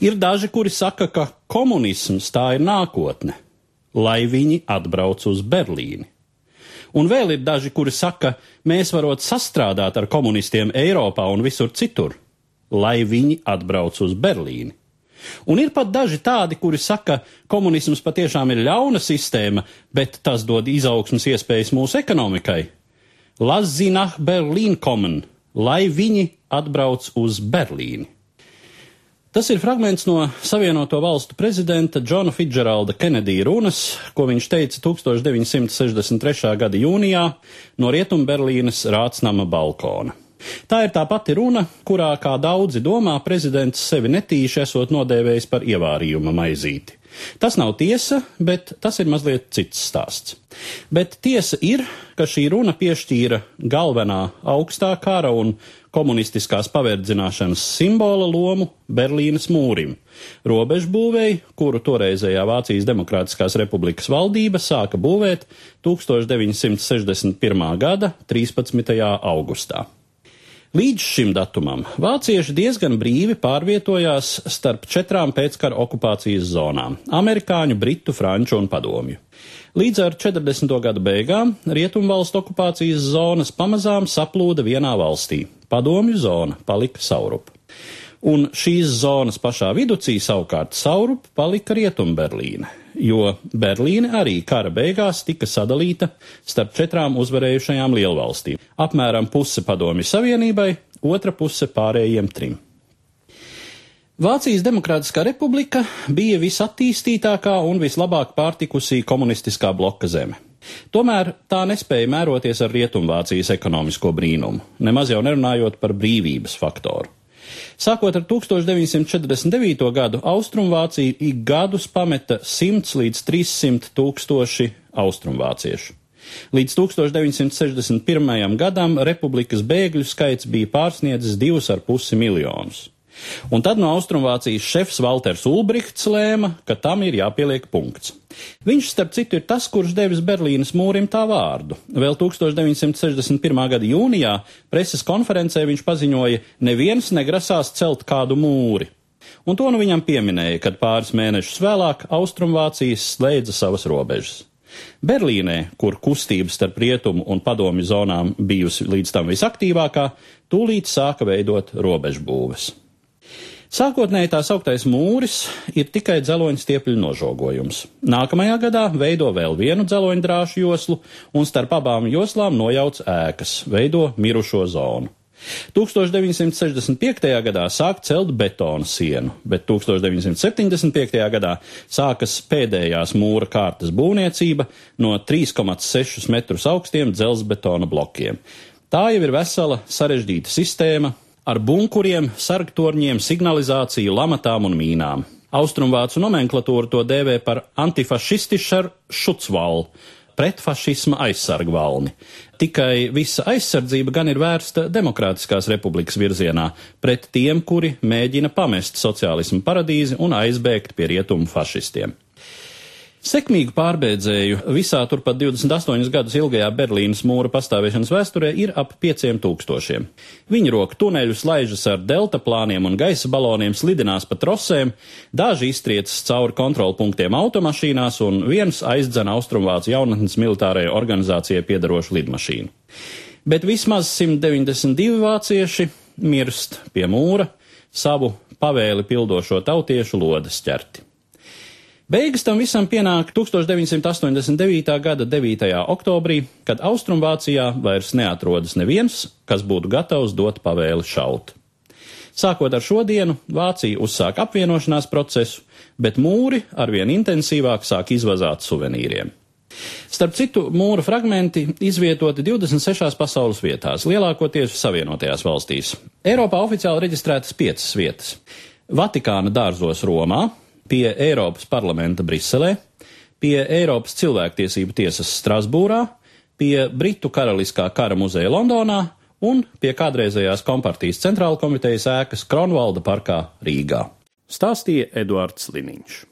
Ir daži, kuri saka, ka komunisms tā ir nākotne, lai viņi atbrauc uz Berlīni. Un vēl ir daži, kuri saka, mēs varot sastrādāt ar komunistiem Eiropā un visur citur, lai viņi atbrauc uz Berlīni. Un ir pat daži tādi, kuri saka, komunisms patiešām ir ļauna sistēma, bet tas dod izaugsmas iespējas mūsu ekonomikai. Lazinah Berlīn kommen, lai viņi atbrauc uz Berlīni. Tas ir fragments no Savienoto Valstu prezidenta Džona Fidžeralda Kenedija runas, ko viņš teica 1963. gada jūnijā no Rietumberlīnes Rācnama balkona. Tā ir tā pati runa, kurā, kā daudzi domā, prezidents sevi netīši esot nodēvējis par ievārījuma maizīti. Tas nav tiesa, bet tas ir mazliet cits stāsts. Bet tiesa ir, ka šī runa piešķīra galvenā augstā kara un komunistiskās paverdzināšanas simbola lomu Berlīnas mūrim, robežu būvēi, kuru toreizējā Vācijas Demokrātiskās republikas valdība sāka būvēt 1961. gada 13. augustā. Līdz šim datumam vācieši diezgan brīvi pārvietojās starp četrām pēckara okupācijas zonām - amerikāņu, britu, franču un padomju. Līdz ar 40. gadu beigām rietumvalstu okupācijas zonas pamazām saplūda vienā valstī - padomju zona palika saurup. Un šīs zonas pašā viducī savukārt saurup palika Rietumberlīne, jo Berlīne arī kara beigās tika sadalīta starp četrām uzvarējušajām lielvalstīm. Apmēram puse padomju savienībai, otra puse pārējiem trim. Vācijas Demokrātiskā republika bija visattīstītākā un vislabāk pārtikusī komunistiskā bloka zeme. Tomēr tā nespēja mēroties ar Rietumvācijas ekonomisko brīnumu, nemaz jau nerunājot par brīvības faktoru. Sākot ar 1949. gadu, Austrumvācija ik gadus pameta 100 līdz 300 tūkstoši austrumvāciešu. Līdz 1961. gadam republikas bēgļu skaits bija pārsniedzis 2,5 miljonus. Un tad no Austrumvācijas šefs Walters Ulbrichts lēma, ka tam ir jāpieliek punkts. Viņš, starp citu, ir tas, kurš devis Berlīnas mūrim tā vārdu. Vēl 1961. gada jūnijā preses konferencē viņš paziņoja, neviens negrasās celt kādu mūri. Un to nu viņam pieminēja, kad pāris mēnešus vēlāk Austrumvācijas slēdza savas robežas. Berlīnē, kur kustība starp rietumu un padomi zonām bijusi līdz tam visaktīvākā, tūlīt sāka veidot robežbūves. Sākotnēji tā sauktais mūris ir tikai dzeloņstiepļu nožogojums. Nākamajā gadā veido vēl vienu dzeloņdrāšu joslu un starp abām joslām nojauc ēkas, veido mirušo zonu. 1965. gadā sāk celt betona sienu, bet 1975. gadā sākas pēdējās mūra kārtas būvniecība no 3,6 metrus augstiem dzelzbetona blokiem. Tā jau ir vesela sarežģīta sistēma, ar bunkuriem, sargtorņiem, signalizāciju, lamatām un mīnām. Austrumvācu nomenklatūra to dēvē par antifašistišar šucvalu, pretfašisma aizsargvalni. Tikai visa aizsardzība gan ir vērsta demokrātiskās republikas virzienā, pret tiem, kuri mēģina pamest sociālismu paradīzi un aizbēgt pie rietumu fašistiem. Sekmīgu pārbēdzēju visā turpat 28 gadus ilgajā Berlīnas mūra pastāvēšanas vēsturē ir ap 5000. Viņi rok tuneļus laižas ar delta plāniem un gaisa baloniem, slidinās pa trosēm, daži iztriecas cauri kontrolpunktiem automašīnās un viens aizdzen Austrumvācu jaunatnes militārajai organizācijai piedarošu lidmašīnu. Bet vismaz 192 vācieši mirst pie mūra savu pavēli pildošo tautiešu lodes ķerti. Beigas tam visam pienāk 1989. gada 9. oktobrī, kad Austrumvācijā vairs neatrodas neviens, kas būtu gatavs dot pavēli šaut. Sākot ar šo dienu, Vācija uzsāk apvienošanās procesu, bet mūri arvien intensīvāk sāk izvazāt suvenīriem. Starp citu, mūra fragmenti izvietoti 26 pasaules vietās, lielākoties Savienotajās valstīs. Eiropā oficiāli reģistrētas piecas vietas - Vatikāna dārzos Romā, pie Eiropas parlamenta Briselē, pie Eiropas cilvēktiesību tiesas Strasbūrā, pie Britu Karaliskā kara muzeja Londonā un pie kādreizējās kompartijas centrāla komitejas ēkas Kronvalda parkā Rīgā. Stāstīja Eduards Liniņš.